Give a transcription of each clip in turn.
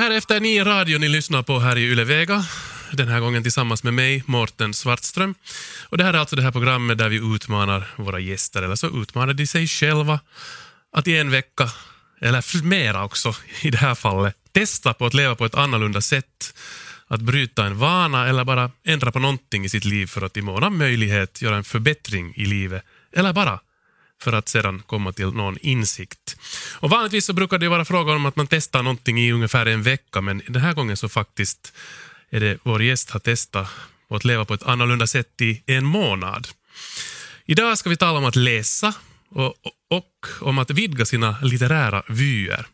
Det här är Efter nio radio ni lyssnar på här i Yle Vega. Den här gången tillsammans med mig, Mårten Svartström. Och det här är alltså det här programmet där vi utmanar våra gäster, eller så utmanar de sig själva att i en vecka, eller mera också i det här fallet, testa på att leva på ett annorlunda sätt. Att bryta en vana eller bara ändra på någonting i sitt liv för att i mån av möjlighet göra en förbättring i livet. Eller bara för att sedan komma till någon insikt. Och vanligtvis så brukar det vara fråga om att man testar någonting i ungefär en vecka, men den här gången så faktiskt är det vår gäst har testat på att leva på ett annorlunda sätt i en månad. Idag ska vi tala om att läsa och, och, och om att vidga sina litterära vyer.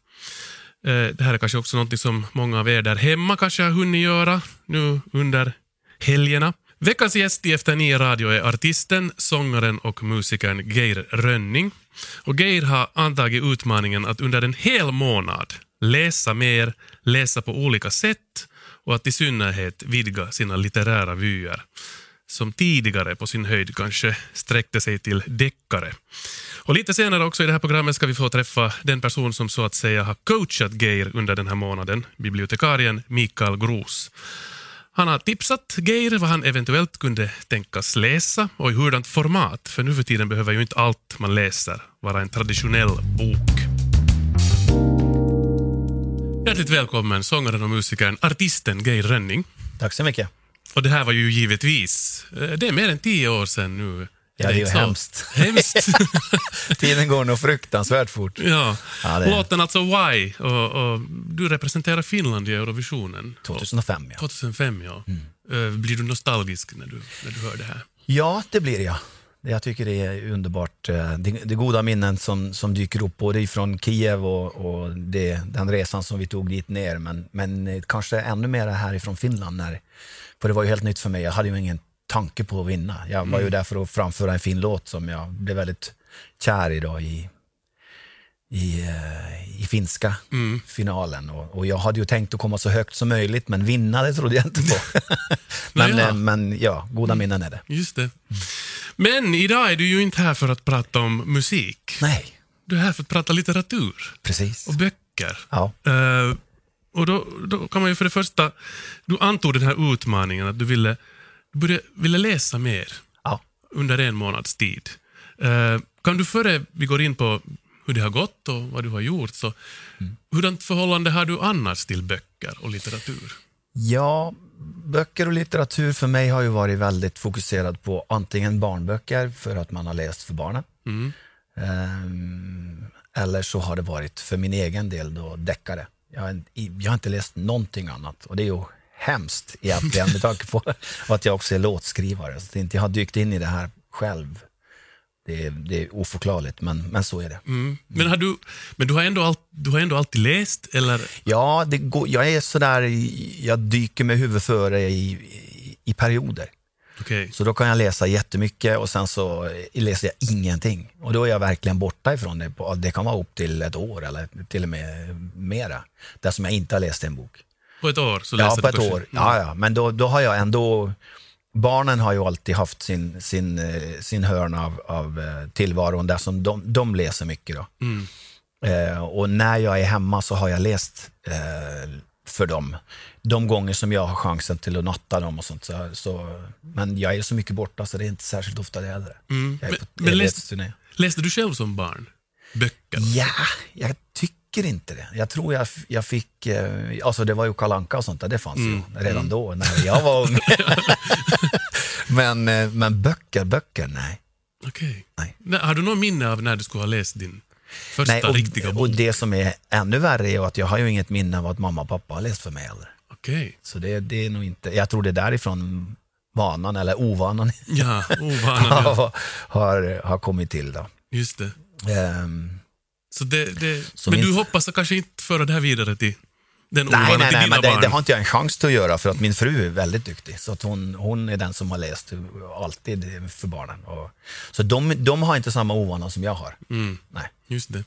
Eh, det här är kanske också något som många av er där hemma kanske har hunnit göra nu under helgerna. Veckans gäst i Efter nio radio är artisten, sångaren och musikern Geir Rönning. Och Geir har antagit utmaningen att under en hel månad läsa mer, läsa på olika sätt och att i synnerhet vidga sina litterära vyer som tidigare på sin höjd kanske sträckte sig till deckare. Och lite senare också i det här programmet ska vi få träffa den person som så att säga har coachat Geir under den här månaden, bibliotekarien Mikael Gros. Han har tipsat Geir vad han eventuellt kunde tänkas läsa och i hurdant format, för nu för tiden behöver ju inte allt man läser vara en traditionell bok. Hjärtligt välkommen sångaren och musikern, artisten Geir Rönning. Tack så mycket. Och det här var ju givetvis, eh, det är mer än tio år sedan nu. Ja, det är ju hemskt. Hemskt. Tiden går nog fruktansvärt fort. ja. Ja, det Låten alltså Why, och, och du representerar Finland i Eurovisionen. 2005 ja. 2005 ja. Mm. Eh, Blir du nostalgisk när du, när du hör det här? Ja, det blir jag. Jag tycker det är underbart. eh, Det, det goda minnen som, som dyker upp både från Kiev och, och det, den resan som vi tog dit ner. Men, men eh, kanske ännu mer härifrån Finland. När, för det var ju helt nytt för mig. Jag hade ju ingen tanke på att vinna. Jag var ju där för att framföra en fin låt som jag blev väldigt kär i då, i, i, eh, i finska finalen. Och, och jag hade ju tänkt att komma så högt som möjligt, men vinna det trodde jag inte på. men, Nåja. eh, men ja, goda minnen är det. Just det. Men idag är du ju inte här för att prata om musik. Nej, Du är här för att prata litteratur precis. och böcker. Ja. Eh, och då, då kan man ju för det första, du antog den här utmaningen att du ville, började, ville läsa mer Ja. under en månads tid. Eh, kan du före vi går in på hur det har gått och vad du har gjort, så hurdant förhållande har du annars till böcker och litteratur? ja, böcker och litteratur för mig har ju varit väldigt fokuserad på antingen barnböcker för att man har läst för barnen. Mm. Ehm, eller så har det varit för min egen del då deckare. Jag har, jag har inte läst någonting annat och det är ju hemskt egentligen med tanke på att jag också är låtskrivare. Så att inte jag har dykt in i det här själv. Det är, det är oförklarligt, men, men så är det. Mm. Men, har du, men du, har ändå all, du har ändå alltid läst? Eller? Ja, det går, jag är sådär, jag dyker med huvudet före i, i, i perioder. Okej. Så då kan jag läsa jättemycket och sen så läser jag ingenting. Och då är jag verkligen borta ifrån det. Det kan vara upp till ett år eller till och med mera. Där som jag inte har läst en bok. På ett år? Så Ja, läser på ett år. Ja, ja. Men då, då har jag ändå... Barnen har ju alltid haft sin, sin, eh, sin hörna av, av eh, tillvaron där som de, de läser mycket. Då. Mm. Eh, och när jag är hemma så har jag läst eh, för dem. De gånger som jag har chansen till att natta dem och sånt. Så, så, men jag är så mycket borta så det är inte särskilt ofta det heller. Mm. Jag är Men, på men läs, evighetsturné. läste du själv som barn böcker? Ja, jag tycker inte det. Jag tror jag, jag fick, eh, alltså det var ju Kalle Anka och sånt där, det fanns Mm. ju redan då när jag var ung. men, eh, men böcker, böcker, nej. Okej. Nej. Nej, Har du något minne av när du skulle ha läst din första nej och, riktiga bok? och det som är ännu värre är att jag har ju inget minne av att mamma och pappa har läst för mig heller. Okej. Så det, det är nog inte, jag tror det är därifrån vanan, eller ovanan, Ja, ovanan. ja. har, har, kommit till. Då. Just det. Ehm, Så det, det men min- du hoppas att kanske inte föra det här vidare till den Nej, nej, nej, men det, det har inte jag en chans till att göra för att min fru är väldigt duktig. Så att hon, hon är den som har läst alltid för barnen. Och, så de, de har inte samma ovana som jag har. Mm, Nej. just det.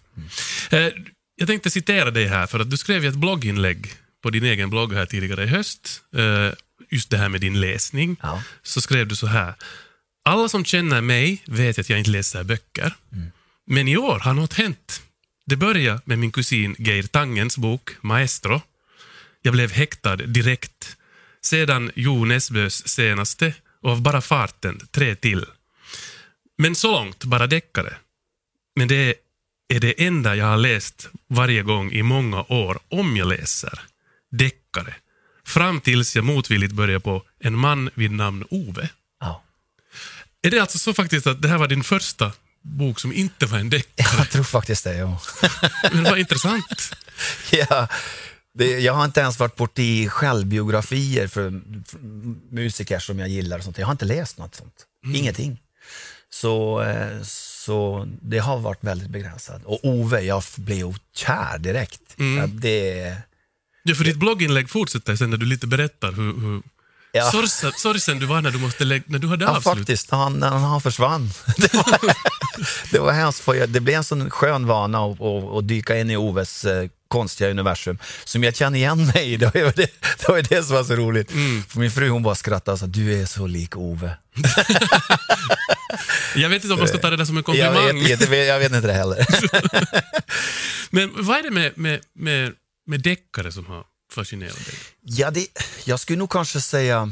Eh, jag tänkte citera dig här, för att du skrev ett blogginlägg på din egen blogg här tidigare i höst. Eh, just det här med din läsning. Ja. Så skrev du så här. Alla som känner mig vet att jag inte läser böcker. Men i år har något hänt. Det började med min kusin Geir Tangens bok Maestro. Jag blev häktad direkt. Sedan Jo Nesbøs senaste och av bara farten tre till. Men så långt bara deckare. Men det är det enda jag har läst varje gång i många år, om jag läser. Deckare. Fram tills jag motvilligt började på En man vid namn Ove. Ja. Är det alltså så faktiskt att det här var din första bok som inte var en deckare? Jag tror faktiskt det, ja. Men vad intressant. ja det, jag har inte ens varit borta i självbiografier för, för musiker som jag gillar. Och sånt. Jag har inte läst något sånt. Mm. Ingenting. Så, eh, så det har varit väldigt begränsat. Och Ove, jag blev kär direkt. Mm. Det, ja, för ditt blogginlägg fortsätter sen när du lite berättar hur, hur Ja. Sorgsen, sorgsen du var när du, måste lägga, när du hade ja, avslut. faktiskt. När han, när han försvann. Det var, det var hemskt. För det blev en sån skön vana att, att, att dyka in i Oves eh, konstiga universum som jag känner igen mig i. Det var det, det, var det som var så roligt. Mm. För min fru hon bara skrattade och sa, du är så lik Ove. jag vet inte om man ska ta det där som en komplimang. Jag vet, jag vet, jag vet inte det heller. Men vad är det med, med, med, med deckare som har fascinerar dig? Ja, det, jag skulle nog kanske säga...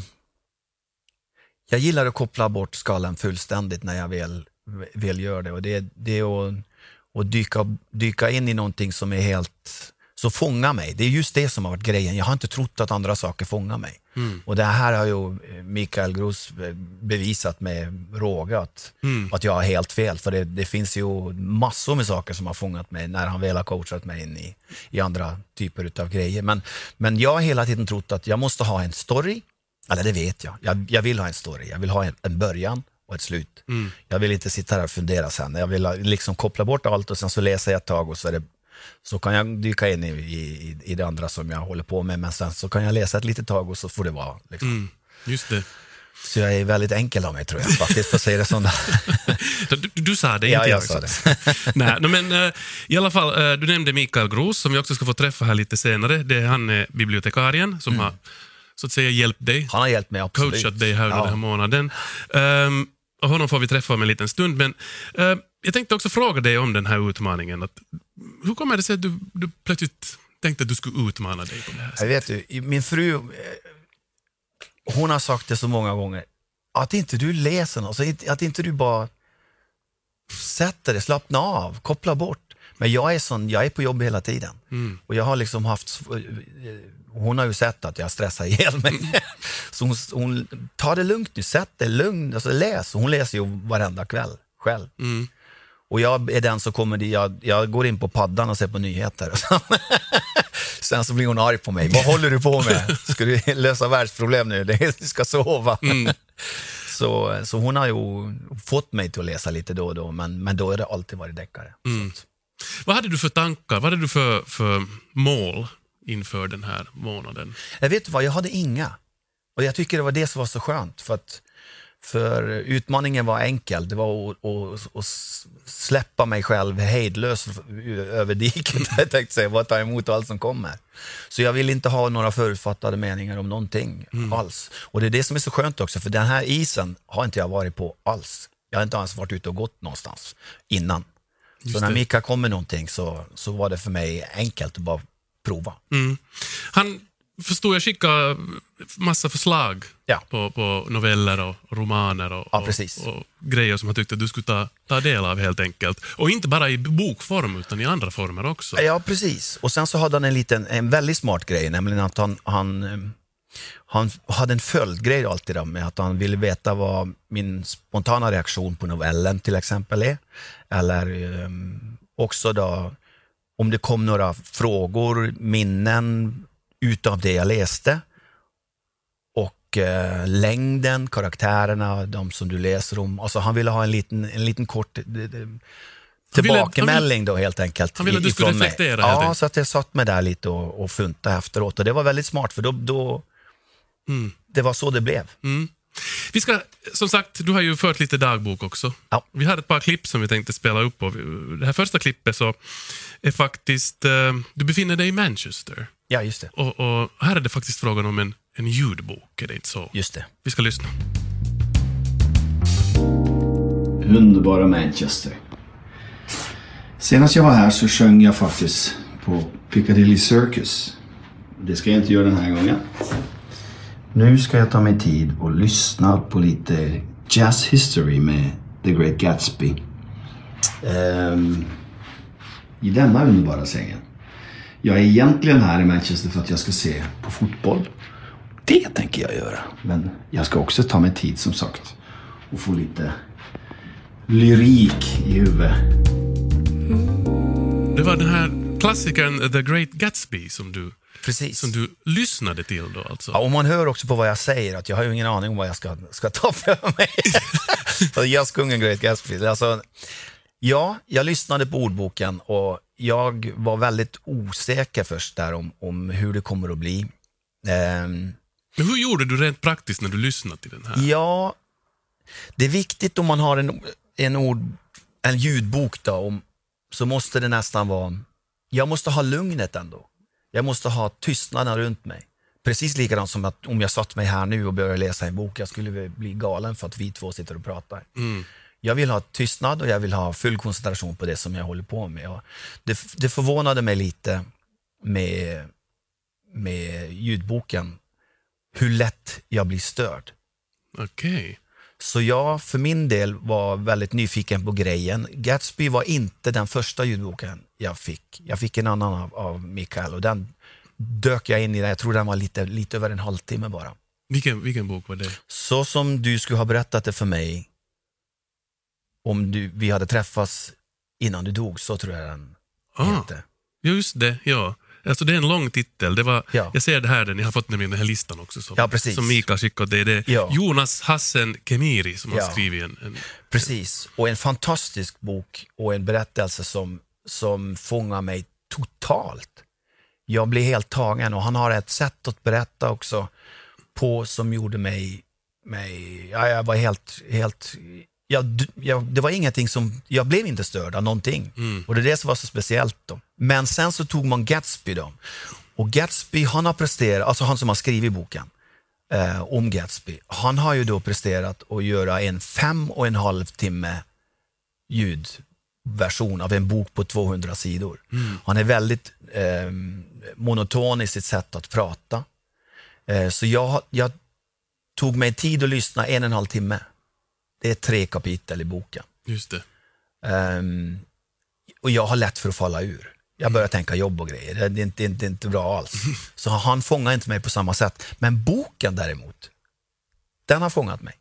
Jag gillar att koppla bort skalan fullständigt när jag väl, väl gör det. Och det, det är att, att dyka, dyka in i någonting som är helt så fångar mig. Det är just det som har varit grejen. Jag har inte trott att andra saker fångar mig. Mm. Och det här har ju Mikael Gros bevisat med råga att, mm. att jag har helt fel. För det, det, finns ju massor med saker som har fångat mig när han väl har coachat mig in i, i andra typer av grejer. Men, men jag har hela tiden trott att jag måste ha en story. Eller det vet jag. Jag, jag vill ha en story. Jag vill ha en, en början och ett slut. Mm. Jag vill inte sitta här och fundera sen. Jag vill liksom koppla bort allt och sen så läser jag ett tag och så är det så kan jag dyka in i, i, i det andra som jag håller på med, men sen så kan jag läsa ett litet tag och så får det vara. Liksom. Mm, just det. Så jag är väldigt enkel av mig tror jag faktiskt, för att säga det sådana. du, du sa det, inte ja, jag. sa det. Nej, men uh, i alla fall, uh, du nämnde Mikael Gros som vi också ska få träffa här lite senare. Det är han är bibliotekarien som mm. har så att säga hjälpt dig. Han har hjälpt mig, absolut. Coachat dig här under ja. den här månaden. Um, och honom får vi träffa om en liten stund, men uh, jag tänkte också fråga dig om den här utmaningen. Att, hur kommer det sig att du, du plötsligt tänkte att du skulle utmana dig på det här sättet? Jag vet du, min fru, eh, hon har sagt det så många gånger, att inte du läser något, att inte du bara sätter dig, slappnar av, kopplar bort. Men jag är, sån, jag är på jobb hela tiden. Mm. Och jag har liksom haft... Eh, hon har ju sett att jag stressar ihjäl mig. Mm. Så hon, hon tar det lugnt nu, sätt dig lugn, alltså läs. Hon läser ju varenda kväll själv. Mm. Och jag är den som kommer jag, jag går in på paddan och ser på nyheter. Sen så blir hon arg på mig. Vad håller du på med? Ska du lösa världsproblem nu? Du ska sova. Mm. Så, så hon har ju fått mig till att läsa lite då och då, men, men då har det alltid varit deckare. Mm. Vad hade du för tankar? Vad hade du för, för mål inför den här månaden? Jag vet vad, jag hade inga. Och jag tycker det var det som var så skönt. För att för utmaningen var enkel. Det var att, att, att släppa mig själv hejdlös över diket. Jag tänkte säga, bara ta emot allt som kommer. Så jag vill inte ha några förutfattade meningar om någonting mm. alls. Och det är det som är så skönt också, för den här isen har inte jag varit på alls. Jag har inte ens varit ute och gått någonstans innan. Just så när Mika kom med någonting så, så var det för mig enkelt att bara prova. Mm. Han förstod jag skickade massa förslag ja. på, på noveller och romaner och, ja, och, och, grejer som han tyckte att du skulle ta, ta del av helt enkelt. Och inte bara i bokform utan i andra former också. Ja, precis. Och sen så hade han en, liten, en väldigt smart grej, nämligen att han, han, han hade en följdgrej alltid då, med att han ville veta vad min spontana reaktion på novellen till exempel är. Eller um, också då om det kom några frågor, minnen, utav det jag läste. Och eh, längden, karaktärerna, de som du läser om. Alltså han ville ha en liten, en liten kort tillbakemelding då helt enkelt. Han ville att du skulle reflektera? Ja, så att jag satt mig där lite och, och funtade efteråt. Och det var väldigt smart för då, då mm. det var så det blev. Mm. Vi ska, som sagt, du har ju fört lite dagbok också. Ja. Vi har ett par klipp som vi tänkte spela upp. Och det här första klippet så är faktiskt, uh, du befinner dig i Manchester. Ja, just det. Och, och, här är det faktiskt frågan om en, en ljudbok, är det inte så? Just det. Vi ska lyssna. Underbara Manchester. Senast jag var här så sjöng jag faktiskt på Piccadilly Circus. det ska jag inte göra den här gången. Nu ska jag ta mig tid och lyssna på lite jazz history med The Great Gatsby. Um, I denna underbara sängen. Jag är egentligen här i Manchester för att jag ska se på fotboll. Det tänker jag göra. Men jag ska också ta mig tid som sagt och få lite lyrik i huvudet. Det var den här klassikern The Great Gatsby som du, Precis. som du lyssnade till då alltså. Ja, och man hör också på vad jag säger att jag har ju ingen aning om vad jag ska, ska ta för mig. Jazzkungen Great Gatsby. Alltså, ja, jag lyssnade på ordboken och jag var väldigt osäker först där om, om hur det kommer att bli. Ehm, Men hur gjorde du rent praktiskt när du lyssnade till den här? Ja, det är viktigt om man har en, en, ord, en ljudbok då, om, så måste det nästan vara, jag måste ha lugnet ändå. Jag måste ha tystnaden runt mig. Precis likadant som att om jag satt mig här nu och började läsa en bok, jag skulle bli galen för att vi två sitter och pratar. Mm. Jag vill ha tystnad och jag vill ha full koncentration på det som jag håller på med. Det, det förvånade mig lite med, med ljudboken, hur lätt jag blir störd. Okej. Så jag för min del var väldigt nyfiken på grejen. Gatsby var inte den första ljudboken jag fick. Jag fick en annan av, av Mikael och den dök jag in i. Jag tror den var lite, lite över en halvtimme bara. Vilken, vilken bok var det? Så som du skulle ha berättat det för mig om du, vi hade träffats innan du dog, så tror jag den Ah, hette. just det, ja. Alltså det är en lång titel. Det var, Ja. Jag ser det här, ni har fått nämligen den här listan också som, Ja, precis. som Mikael skickade. Det är det Ja. Jonas Hassen Kemiri som har Ja. skrivit en, en Precis, och en fantastisk bok och en berättelse som, som fångar mig totalt. Jag blir helt tagen och han har ett sätt att berätta också på som gjorde mig, mig ja, jag var helt, helt jag, jag, det var ingenting som, jag blev inte störd av någonting. Och det är det som var så speciellt då. Men sen så tog man Gatsby då. Och Gatsby, han har presterat, alltså han som har skrivit boken, eh, om Gatsby. Han har ju då presterat att göra en fem och en halv timme ljudversion av en bok på 200 sidor. Han är väldigt eh, monoton i sitt sätt att prata. Eh, så jag, jag tog mig tid att lyssna en och en halv timme. Det är tre kapitel i boken. Just det. Ehm, och jag har lätt för att falla ur. Jag börjar tänka jobb och grejer. Det är inte, det är inte, det är inte bra alls. Så han fångar inte mig på samma sätt. Men boken däremot, den har fångat mig.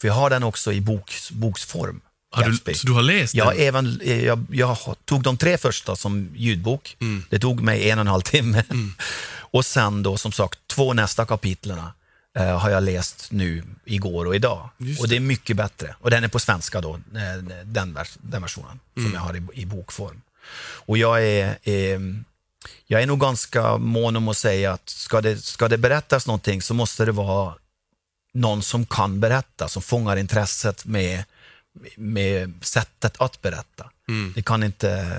För jag har den också i boks, boksform. Har du, Gatsby. så du har läst Jag, den? även, jag, jag tog de tre första som ljudbok. Det tog mig en och en halv timme. Och sen då som sagt, två nästa kapitlerna eh, har jag läst nu igår och idag. Just och det är mycket bättre. Och den är på svenska då, eh, den, vers, den versionen som jag har i, i bokform. Och jag är, eh, jag är nog ganska mån om att säga att ska det, ska det berättas någonting så måste det vara någon som kan berätta, som fångar intresset med, med sättet att berätta. Det kan inte...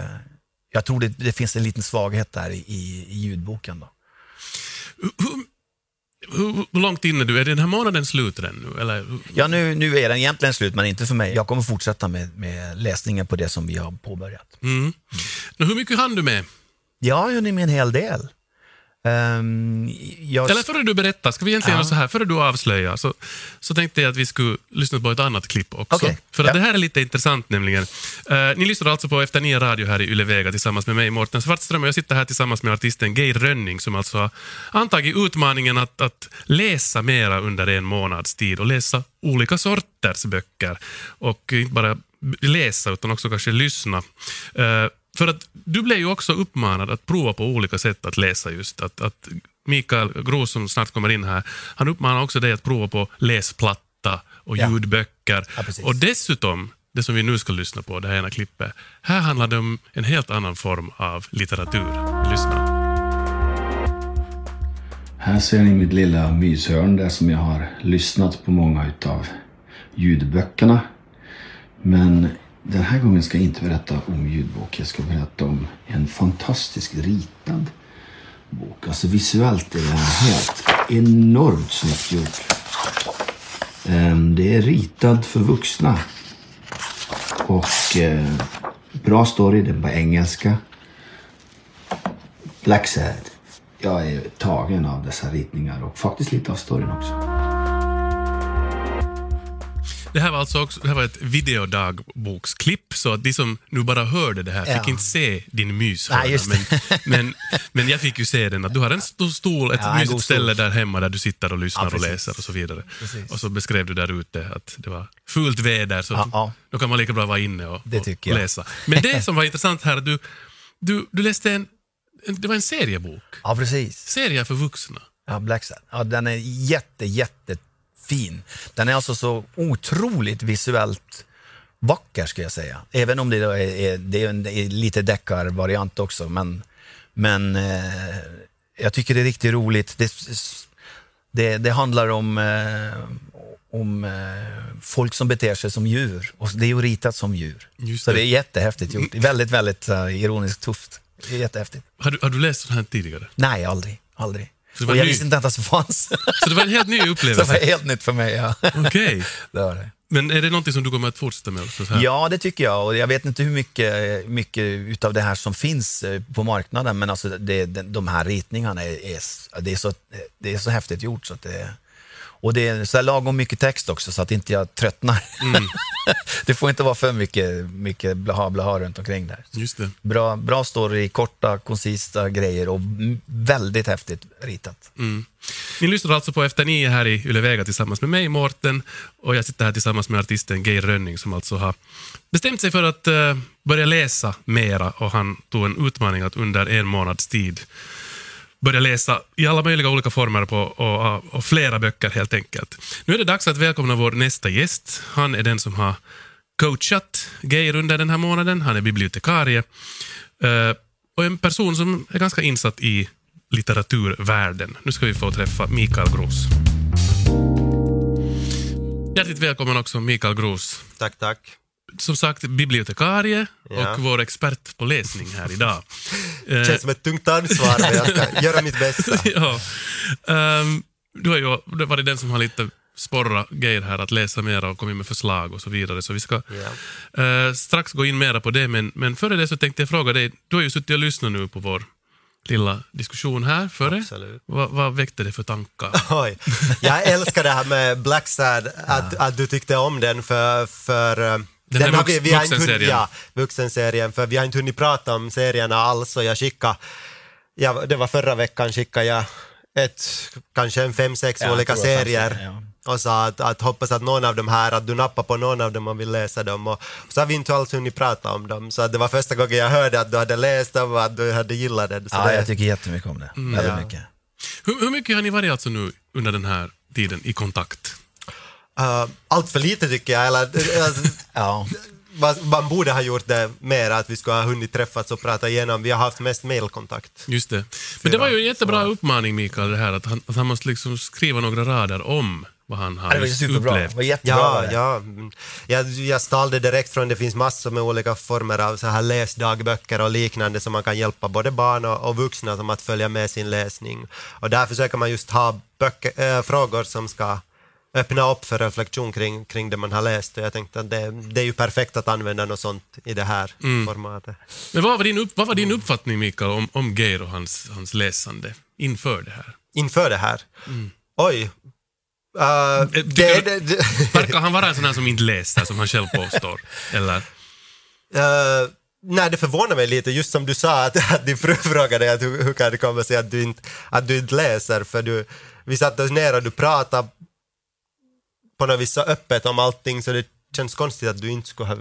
Jag tror det, det finns en liten svaghet där i, i, i ljudboken. Då. Hur, hur långt in är du? Är den här månaden slut redan nu? Eller? Ja, nu, nu är den egentligen slut, men inte för mig. Jag kommer fortsätta med, med läsningen på det som vi har påbörjat. Mm. Nå, hur mycket hann du med? Jag har hunnit med en hel del. Ehm, jag, Eller före du berättar, ska vi egentligen Ja. göra så här, före du avslöjar, så, så tänkte jag att vi skulle lyssna på ett annat klipp också. Okej. För att Ja. det här är lite intressant nämligen. Eh, ni lyssnar alltså på Efter Nia Radio här i Yle Vega tillsammans med mig, Mårten Svartström, och jag sitter här tillsammans med artisten Geir Rönning som alltså har antagit utmaningen att, att läsa mera under en månads tid och läsa olika sorters böcker. Och inte bara läsa utan också kanske lyssna. Eh, för att du blev ju också uppmanad att prova på olika sätt att läsa just. Att, att Mikael Gros som snart kommer in här, han uppmanar också dig att prova på läsplatta och Ja. ljudböcker. Ja, och dessutom, det som vi nu ska lyssna på, det här ena klippet, här handlar det om en helt annan form av litteratur. Lyssna. Här ser ni mitt lilla myshörn där som jag har lyssnat på många utav ljudböckerna. Men den här gången ska jag inte berätta om ljudbok. Jag ska berätta om en fantastiskt ritad bok. Alltså visuellt är den helt enormt snyggt gjort. Ehm, det är ritad för vuxna. Och eh, bra story, den är på engelska. Black Sad. jag är tagen av dessa ritningar och faktiskt lite av storyn också. Det här var alltså också, det här var ett videodagboksklipp, så att de som nu bara hörde det här fick Ja. inte se din myshörna. Men, men, men jag fick ju se den, att du har en stor stol, ett Ja, mysigt ställe där hemma där du sitter och lyssnar Ja, och läser och så vidare. Precis. Och så beskrev du där ute att det var fult väder, så Ja, ja. då kan man lika bra vara inne och, och läsa. Men det som var intressant här, du, du, du läste en, det var en seriebok, Ja, precis. serier för vuxna. Ja, Black Sabbath. Ja, den är jätte, jättefin. Den är alltså så otroligt visuellt vacker, ska jag säga. Även om det är, det är en lite deckarvariant också. Men, men eh, jag tycker det är riktigt roligt. Det, det, det handlar om, eh, om eh, folk som beter sig som djur. Och det är ju ritat som djur. Just så det. det är jättehäftigt gjort. Väldigt, väldigt uh, ironiskt tufft. Det jättehäftigt. Har du, har du läst sånt här tidigare? Nej, aldrig. aldrig. Så Och jag ny- visste inte ens att det fanns. Så det var en helt ny Så det upplevelse? var helt nytt för mig. Ja. Okej. Det var det. Men är det någonting som du kommer att fortsätta med? Så här? Ja, det tycker jag. Och jag vet inte hur mycket, mycket utav det här som finns eh, på marknaden, men alltså det, de här ritningarna är, är, det är, så, det är så häftigt gjort. Så att det, och det är så här lagom mycket text också, så att inte jag tröttnar. det får inte vara för mycket, mycket blaha blaha runt omkring där. Just det. Bra, bra story, korta, koncisa grejer och väldigt häftigt ritat. Mm. Ni lyssnar alltså på Efter nio här i Yle Vega tillsammans med mig, Mårten, och jag sitter här tillsammans med artisten Geir Rönning som alltså har bestämt sig för att eh, börja läsa mera och han tog en utmaning att under en månads tid börja läsa i alla möjliga olika former på, och, och flera böcker helt enkelt. Nu är det dags att välkomna vår nästa gäst. Han är den som har coachat Geir under den här månaden. Han är bibliotekarie eh, och en person som är ganska insatt i litteraturvärlden. Nu ska vi få träffa Mikael Gros. Hjärtligt välkommen också Mikael Gros. Tack, tack. Som sagt, bibliotekarie Ja. och vår expert på läsning här idag. Eh, Känns som ett tungt ansvar, men jag ska göra mitt bästa. ja. Ehm, du har ju det varit den som har lite sporra Geir här att läsa mera och kommit med förslag och så vidare. Så vi ska Ja. eh, strax gå in mera på det, men, men före det så tänkte jag fråga dig, du har ju suttit och lyssnat nu på vår lilla diskussion här före. Vad, vad väckte det för tankar? Oj. Jag älskar det här med Black Sad, att, att du tyckte om den för... för Den här har vux- har inte hunnit-. Ja, vuxenserien. För vi har inte hunnit prata om serierna alls och jag skickade, ja, det var förra veckan skickade jag ett, kanske en fem, sex Ja, olika det fem, serier. ja. Och sa att, att hoppas att någon av dem här, att du nappar på någon av dem och vill läsa dem. Och så har vi inte alls hunnit prata om dem. Så det var första gången jag hörde att du hade läst dem och att du hade gillat den. Så Ja, det, jag tycker jättemycket om det. Väldigt Ja. mycket. Hur, hur mycket har ni varit alltså nu under den här tiden i kontakt? Uh, allt för lite tycker jag. Eller, alltså, Ja. man, man borde ha gjort det mer, att vi skulle ha hunnit träffas och prata igenom. Vi har haft mest mailkontakt. Just det. Men det var ju en jättebra uppmaning Mikael, det här att han, att han måste liksom skriva några rader om vad han har Det var superbra. Det upplevt. var jättebra. Ja, det. ja. Jag, jag stal det direkt från, det finns massor med olika former av så här läsdagböcker och liknande som man kan hjälpa både barn och, och vuxna som att följa med sin läsning. Och där försöker man just ha böcker, äh, frågor som ska öppna upp för reflektion kring, kring det man har läst. Och jag tänkte att det, det är ju perfekt att använda något sånt i det här formatet. Men vad var din, upp, vad var din uppfattning Mikael om, om Geir och hans, hans läsande inför det här? Inför det här. Oj. Uh, tycker det, du- det, det, Verkar han vara en sån här som inte läser, som han själv påstår? Eller? Uh, nej, det förvånar mig lite, just som du sa, att, att din fru frågade att hur, hur kan det komma sig att du inte, att du inte läser, för du, vi satte oss ner och du pratade på något vis så öppet om allting, så det känns konstigt att du inte skulle ha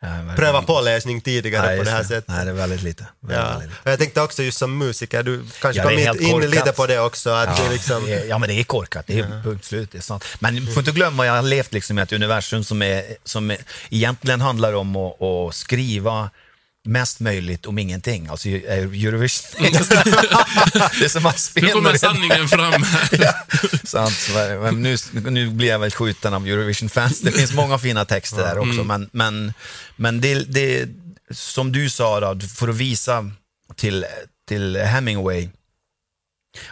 Ja, prövat på läsning tidigare Nej, på det här just sättet. Nej, det är väldigt lite. Väldigt, Ja. väldigt lite. Jag tänkte också just som musiker, du kanske Ja, kom det in, korkat. lite på det också, att du liksom... det är- ja, men det är korkat. Det är punkt slut. Det är sant. Men du får inte glömma, jag har levt liksom i ett universum som, är, som är, egentligen handlar om att, att skriva mest möjligt om ingenting. Alltså Eurovision. det är som att Nu kommer sanningen fram ja, sant. Men nu, nu blir jag väl skjuten av Eurovision-fans. Det finns många fina texter där också, men, men, men det, det, som du sa, då, för att visa till, till Hemingway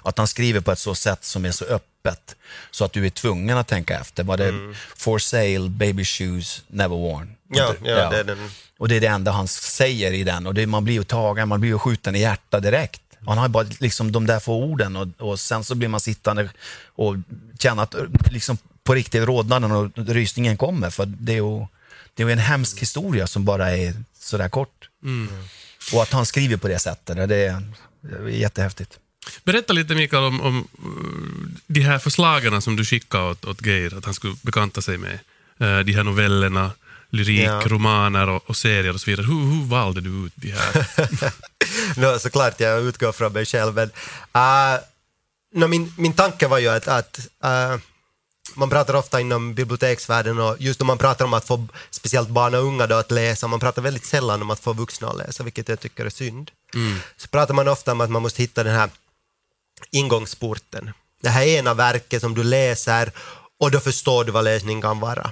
att han skriver på ett så sätt som är så öppet så att du är tvungen att tänka efter. Var det for sale, baby shoes, never worn? Ja, ja, det är den. Och det är det enda han säger i den och det, man blir ju tagen, man blir ju skjuten i hjärtat direkt. Han har bara liksom de där få orden och, och sen så blir man sittande och känner att liksom på riktigt rodnaden och rysningen kommer. För det är ju, det är ju en hemsk historia som bara är sådär kort. Och att han skriver på det sättet, det är, det är jättehäftigt. Berätta lite Mikael om, om uh, de här förslagen som du skickade åt, åt Geir att han skulle bekanta sig med. Uh, de här novellerna, lyrik, Ja. romaner och, och serier och så vidare. Hur, hur valde du ut de här? no, såklart jag utgår från mig själv. Men, uh, no, min, min tanke var ju att, att uh, man pratar ofta inom biblioteksvärlden och just om man pratar om att få speciellt barn och unga då att läsa, man pratar väldigt sällan om att få vuxna att läsa, vilket jag tycker är synd. Så pratar man ofta om att man måste hitta den här ingångsporten. Det här ena verket som du läser och då förstår du vad läsning kan vara.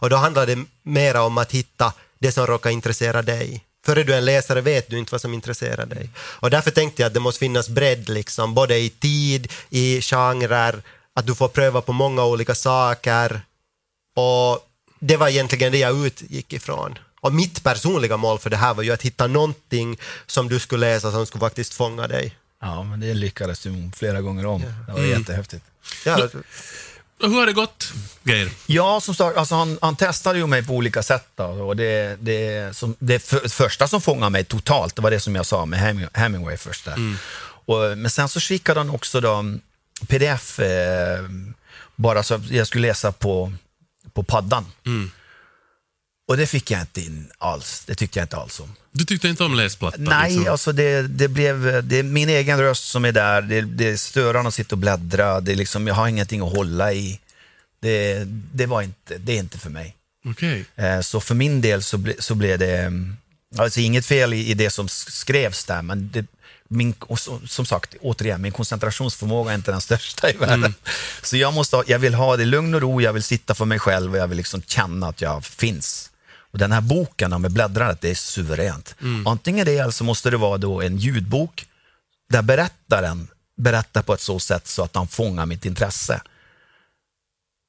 Och då handlar det mera om att hitta det som råkar intressera dig. Före du är en läsare vet du inte vad som intresserar dig. Och därför tänkte jag att det måste finnas bredd, liksom, både i tid, i genrer, att du får pröva på många olika saker. Och det var egentligen det jag utgick ifrån. Och mitt personliga mål för det här var ju att hitta någonting som du skulle läsa som skulle faktiskt fånga dig. Ja, men det lyckades du flera gånger om. Det var jättehäftigt. Ja, hur har det gått, Geir? Ja, som sagt, alltså han, han testade ju mig på olika sätt. Då, och det, det, som, det för, första som fångade mig totalt, det var det som jag sa med Heming, Hemingway först. Där. Och, men sen så skickade han också då, pdf, eh, bara så att jag skulle läsa på, på paddan. Och det fick jag inte in alls. Det tyckte jag inte alls om. Du tyckte inte om läsplattan? Nej, liksom. alltså det, det blev, det är min egen röst som är där. Det, det är störande att sitta och bläddra. Det är liksom, jag har ingenting att hålla i. Det, det, var inte, det är inte för mig. Okej. Eh, Så för min del så, ble, så blev det, mm, alltså inget fel i, i det som skrevs där, men det, min, så, som sagt, återigen, min koncentrationsförmåga är inte den största i världen. Så jag, måste jag vill ha det lugn och ro, jag vill sitta för mig själv och jag vill liksom känna att jag finns. Och den här boken med bläddrandet, det är suveränt. Antingen det eller så måste det vara då en ljudbok där berättaren berättar på ett så sätt så att han fångar mitt intresse.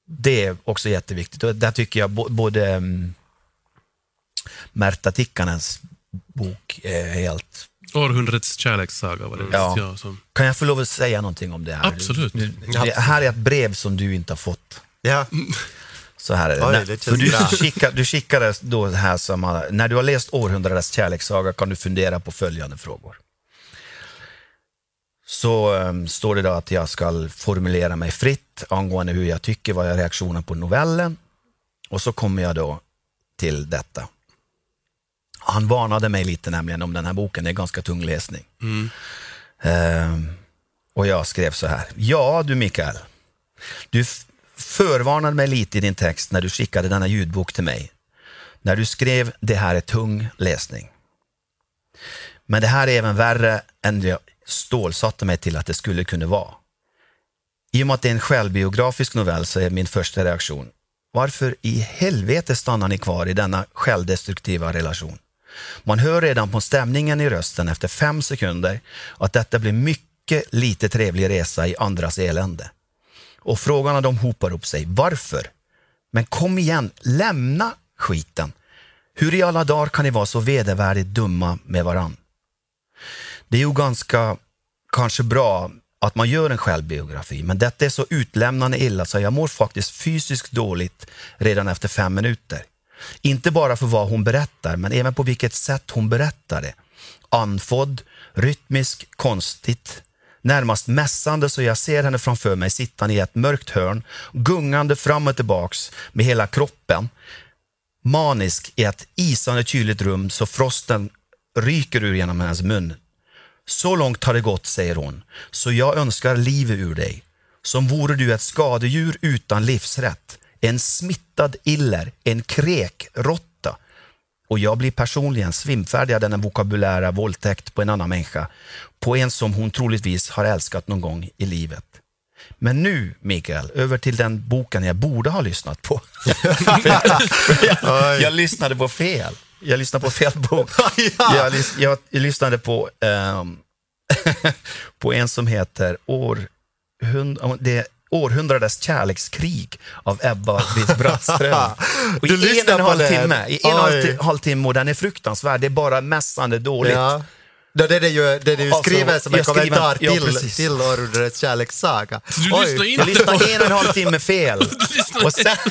Det är också jätteviktigt. Och där tycker jag både mm, Märta Tikkanens bok är helt... Århundradets kärlekssaga var det Ja. ja. som, Kan jag få lov att säga någonting om det här? Absolut. Det, det här är ett brev som du inte har fått. ja. Så här är det. Oj, det för du, skickar, du skickade då här som, när du har läst århundradets kärlekssaga kan du fundera på följande frågor. Så um, står det då att jag ska formulera mig fritt angående hur jag tycker, vad är reaktionen på novellen. Och så kommer jag då till detta. Han varnade mig lite nämligen om den här boken, det är ganska tung läsning. Ehm, och jag skrev så här. Ja du Mikael, du förvarnade mig lite i din text när du skickade denna ljudbok till mig. När du skrev det här är tung läsning. Men det här är även värre än jag stålsatte mig till att det skulle kunna vara. I och med att det är en självbiografisk novell så är min första reaktion, varför i helvete stannar ni kvar i denna självdestruktiva relation? Man hör redan på stämningen i rösten efter fem sekunder att detta blir mycket lite trevlig resa i andras elände. Och frågorna de hopar upp sig. Varför? Men kom igen, lämna skiten. Hur i alla dagar kan ni vara så vedervärdigt dumma med varann? Det är ju ganska kanske bra att man gör en självbiografi, men detta är så utlämnande illa så jag mår faktiskt fysiskt dåligt redan efter fem minuter. Inte bara för vad hon berättar, men även på vilket sätt hon berättar det. Andfådd, rytmisk, konstigt, närmast mässande så jag ser henne framför mig sittande i ett mörkt hörn, gungande fram och tillbaks med hela kroppen, manisk i ett isande kyligt rum så frosten ryker ur genom hennes mun. Så långt har det gått, säger hon, så jag önskar livet ur dig. Som vore du ett skadedjur utan livsrätt, en smittad iller, en krekråtta. Och jag blir personligen svimfärdig av denna vokabulära våldtäkt på en annan människa, på en som hon troligtvis har älskat någon gång i livet. Men nu, Mikael, över till den boken jag borde ha lyssnat på. Jag, jag, lyssnade på fel. Jag lyssnade på fel bok. jag, lys, jag, jag lyssnade på, ehm, på en som heter Århund, det är Århundradets kärlekskrig av Ebba Witt-Brattström. I en och en halv den? timme, i en och halv halvtimme och den är fruktansvärd. Det är bara mässande dåligt. Ja. Det är det ju, det är ju Alltså, som en kommentar ja, till, precis. till århundradets kärlekssaga. Så du lyssnar inte Jag lyssnade en och en halv timme fel. Och sen...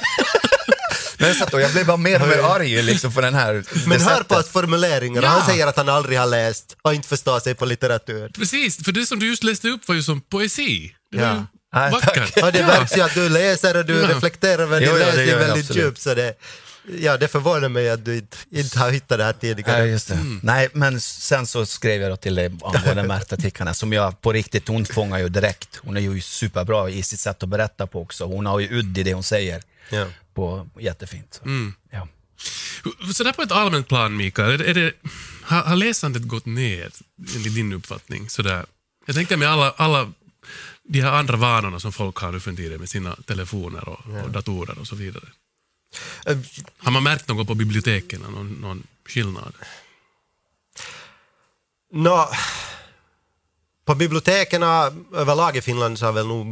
Men jag, satt och, jag blev bara mer och mer arg liksom, på den här... Men hör på hans formuleringar. Ja. Han säger att han aldrig har läst och inte förstår sig på litteratur. Precis, för det som du just läste upp var ju som poesi. Det var Ja. Nej, tack. Och det märks ju att du läser och du Ja. reflekterar över din Jo, ja, väldigt djupt. Så det, ja, det förvånar mig att du inte, inte har hittat det här tidigare. Ja, det. Nej, men sen så skrev jag då till dig angående Märta-artiklarna som jag på riktigt, hon fångar ju direkt. Hon är ju superbra i sitt sätt att berätta på också. Hon har ju udd i det hon säger. Ja. På, jättefint. Så. Ja. Så där på ett allmänt plan, Mikael, är det, har, har läsandet gått ner enligt din uppfattning? Sådär? Jag tänker med alla, alla de här andra vanorna som folk har nu för tiden med sina telefoner och, och datorer och så vidare. Eh, Har man märkt något på biblioteken, någon, någon skillnad? Nå, på biblioteken överlag i Finland så har väl nog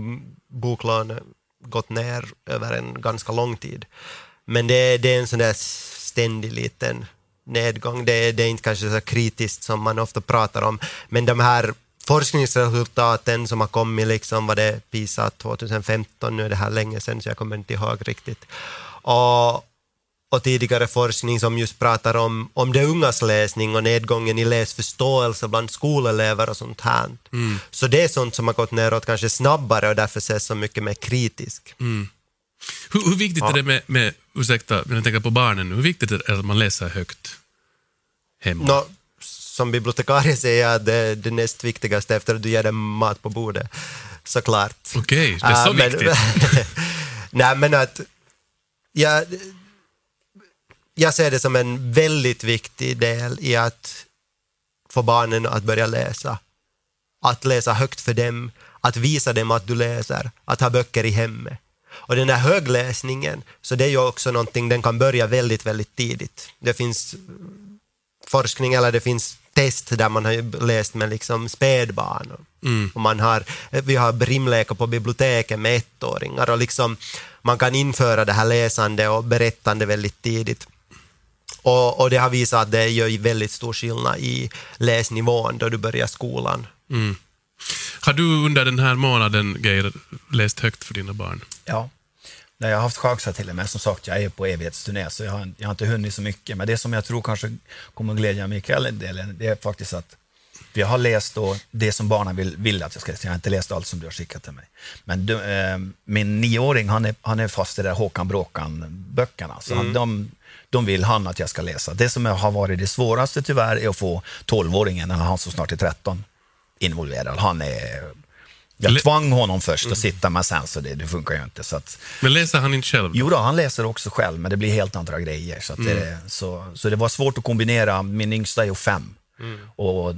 boklån gått ner över en ganska lång tid. Men det, det är en sån där ständig liten nedgång. Det, det är inte kanske så kritiskt som man ofta pratar om. Men de här forskningsresultaten som har kommit, liksom var det PISA 2015, nu är det här länge sedan så jag kommer inte ihåg riktigt. Och, och tidigare forskning som just pratar om, om de ungas läsning och nedgången i läsförståelse bland skolelever och sånt här. Så det är sånt som har gått neråt kanske snabbare och därför ses som mycket mer kritisk. Hur, hur viktigt är det med, med, ursäkta, men jag tänker på barnen nu, hur viktigt är det att man läser högt hemma? Nå, som bibliotekarie säger jag det det näst viktigaste efter att du ger dem mat på bordet. Såklart. Okej, det är så Ah, men- viktigt. Nej, men att jag, jag ser det som en väldigt viktig del i att få barnen att börja läsa. Att läsa högt för dem, att visa dem att du läser, att ha böcker i hemmet. Och den där högläsningen, så det är ju också någonting, den kan börja väldigt, väldigt tidigt. Det finns forskning eller det finns test där man har läst med liksom spädbarn. Och man har, vi har brimlekar på biblioteket med ettåringar och liksom, man kan införa det här läsande och berättande väldigt tidigt. Och, och det har visat att det gör väldigt stor skillnad i läsnivån då du börjar skolan. Har du under den här månaden, Geir, läst högt för dina barn? Ja. Nej, jag har haft chanser till och med. Som sagt, jag är på evighetsturné så jag har, jag har inte hunnit så mycket. Men det som jag tror kanske kommer att glädja Mikael en del, det är faktiskt att jag har läst då det som barnen vill, vill att jag ska läsa. Jag har inte läst allt som du har skickat till mig. Men du, eh, min nioåring, han är, han är fast i där Håkan Bråkan-böckerna. Så han, de, de vill han att jag ska läsa. Det som har varit det svåraste tyvärr är att få tolvåringen, han som snart är 13, involverad. Han är... Jag tvang honom först att sitta, men sen så det, det funkar ju inte. Så att, Men läser han inte själv? Jo då, han läser också själv, men det blir helt andra grejer. Så, att det, så, så det var svårt att kombinera. Min yngsta är ju fem och, och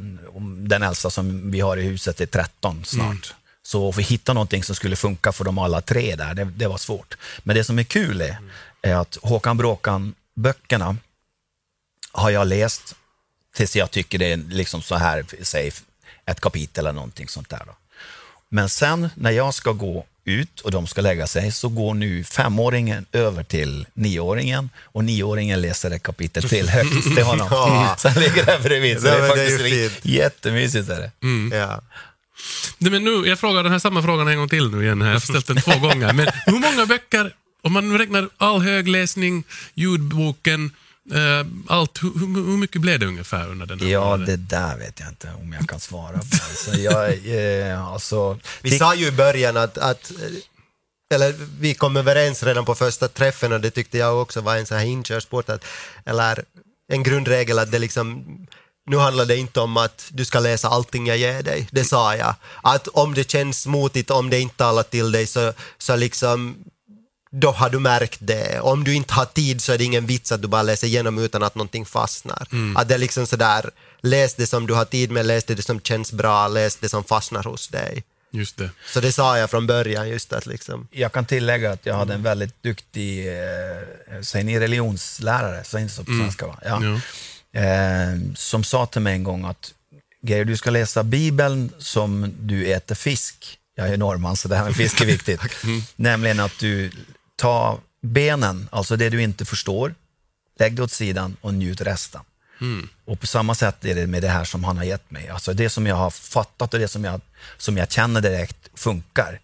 den äldsta som vi har i huset är 13 snart. Så att hitta någonting som skulle funka för dem alla tre där, det, det var svårt. Men det som är kul är, är att Håkan Bråkan-böckerna har jag läst tills jag tycker det är liksom så här, säg ett kapitel eller någonting sånt där. Då. Men sen när jag ska gå ut och de ska lägga sig så går nu femåringen över till nioåringen och nioåringen läser ett kapitel till högt till honom. Ja. Så han ligger där bredvid. Så Ja, det är men det är faktiskt jättemysigt. Är det. Ja. Nej, men nu, jag frågar den här samma frågan en gång till nu igen. Här. Jag har ställt den två gånger. Men hur många böcker, om man räknar all högläsning, ljudboken, allt, hur, hur, mycket blev det ungefär under den här Ja, månaden? det där vet jag inte om jag kan svara på. Alltså, jag, eh, alltså, Vi sa ju i början att, att eller vi kom överens redan på första träffen och det tyckte jag också var en så här inkörsport, att, eller en grundregel att det liksom nu handlar det inte om att du ska läsa allting jag ger dig, det sa jag. Att om det känns motigt, om det inte talar till dig så, så liksom då har du märkt det. Om du inte har tid så är det ingen vits att du bara läser igenom utan att någonting fastnar. Att det är liksom sådär, läs det som du har tid med, läs det som känns bra, läs det som fastnar hos dig. Just det. Så det sa jag från början, just att liksom... jag kan tillägga att jag hade en väldigt duktig, eh, säger ni religionslärare, säger ni så på svenska va? Ja. Ja. Eh, som sa till mig en gång att Geir, du ska läsa Bibeln som du äter fisk. Jag är norrman så det här med fisk är viktigt. Nämligen att du tar benen, alltså det du inte förstår, lägg det åt sidan och njut resten. Och på samma sätt är det med det här som han har gett mig. Alltså det som jag har fattat och det som jag, som jag känner direkt funkar,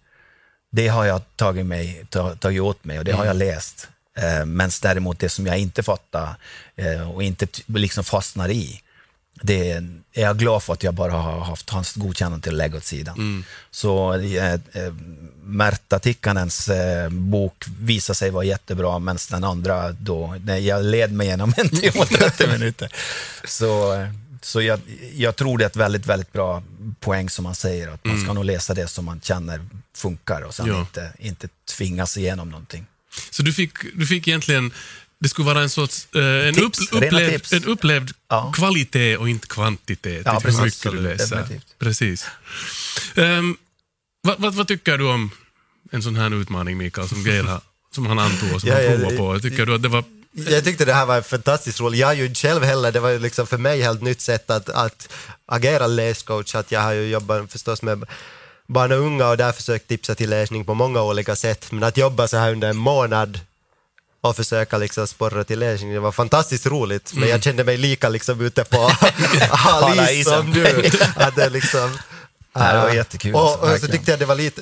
det har jag tagit, mig, tagit åt mig och det har jag läst. Eh, Men däremot det som jag inte fattar eh, och inte liksom fastnar i, det är jag glad för att jag bara har haft hans godkännande till att lägga åt sidan. Så eh, eh, Märta Tikkanens eh, bok visade sig vara jättebra, medan den andra då, nej, jag led mig genom en timme och 30 minuter. Så, eh, så jag, jag tror det är ett väldigt, väldigt bra poäng som man säger, att man ska nog läsa det som man känner funkar och sen Ja. inte, inte tvingas igenom någonting. Så du fick, du fick egentligen, det skulle vara en sorts, eh, en, Tips, upp, upplevd, en upplevd Ja. kvalitet och inte kvantitet. Ja, i hur precis. mycket du läser. definitivt. Precis. Ehm, vad, vad, vad tycker du om en sån här utmaning, Mikael, som har, som han antog och som Ja, han ja, provade det- på? Tycker du att det var... Jag tyckte det här var fantastiskt roligt. Jag är ju inte själv heller, det var ju liksom för mig helt nytt sätt att, att agera läscoach. Att jag har ju jobbat förstås med barn och unga och där försökt tipsa till läsning på många olika sätt. Men att jobba så här under en månad och försöka liksom sporra till läsning, det var fantastiskt roligt. Men jag kände mig lika liksom ute på hal som du. Att det liksom... Ja, det var jättekul, Och, alltså, och så tyckte jag det var lite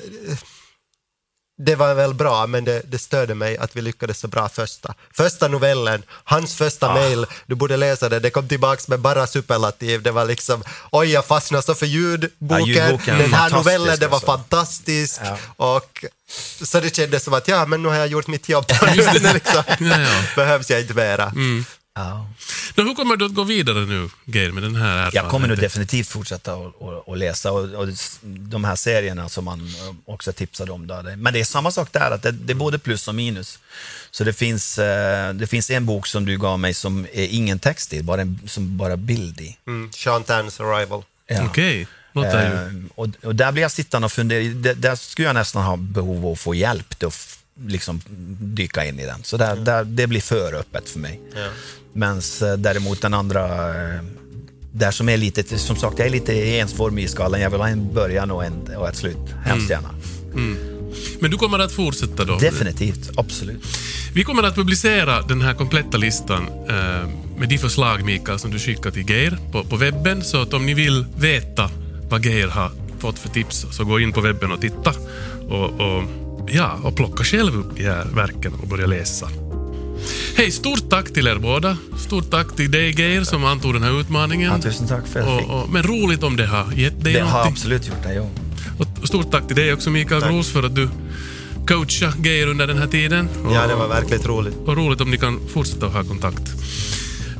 det var väl bra, men det, det störde mig att vi lyckades så bra första. Första novellen, hans första mail, du borde läsa det, det kom tillbaks med bara superlativ. Det var liksom, oj jag fastnade så för ljudboken, Ja, ljudboken, den här novellen, det var alltså. fantastisk. Ja. Och så det kändes som att ja, men nu har jag gjort mitt jobb. Liksom, Ja, ja. Behövs jag inte mera. Ja. Nå, hur kommer du att gå vidare nu, Geir, med den här erfarenheten? Jag kommer nog definitivt fortsätta att och, och läsa och, och de här serierna som man eh, också tipsade om. Då. Det- Men det är samma sak där, att det, det är både plus och minus. Så det finns, eh, det finns en bok som du gav mig som är ingen text i, bara en, som bara bild i. Mm. Sean Tans Arrival. Ja. Okej, ju... Eh, och, och där blir jag sittande och funderar, där, där skulle jag nästan ha behov av att få hjälp liksom dyka in i den. Så där, där, det blir för öppet för mig. Ja. Men däremot den andra, eh, där som är lite, som sagt, jag är lite ensformig i skallen. Jag vill ha en början och, en, och ett slut, hemskt gärna. Men du kommer att fortsätta då? Definitivt, absolut. Vi kommer att publicera den här kompletta listan eh, med de förslag, Mikael, som du skickade till Geir på, på webben. Så att om ni vill veta vad Geir har fått för tips, så gå in på webben och titta. Och, och, ja, och plocka själv upp de här verken och börja läsa. Hej, stort tack till er båda. Stort tack till dig, Geir, som antog den här utmaningen. Ja, tusen tack för att jag fick. och, och, Men roligt om det har gett dig Det har någonting. absolut gjort det, jo. Och stort tack till dig också, Mikael Gros, för att du coachade Geir under den här tiden. Ja, det var verkligen roligt. Och roligt om ni kan fortsätta ha kontakt.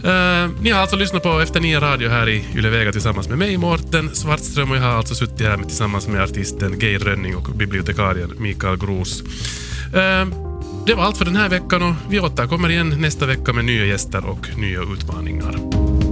Eh, ni har alltså lyssnat på Efter nio radio här i Yle Vega tillsammans med mig, Mårten Svartström, och jag har alltså suttit här med, tillsammans med artisten Geir Rönning och bibliotekarien Mikael Gros. Eh, det var allt för den här veckan och vi återkommer igen nästa vecka med nya gäster och nya utmaningar.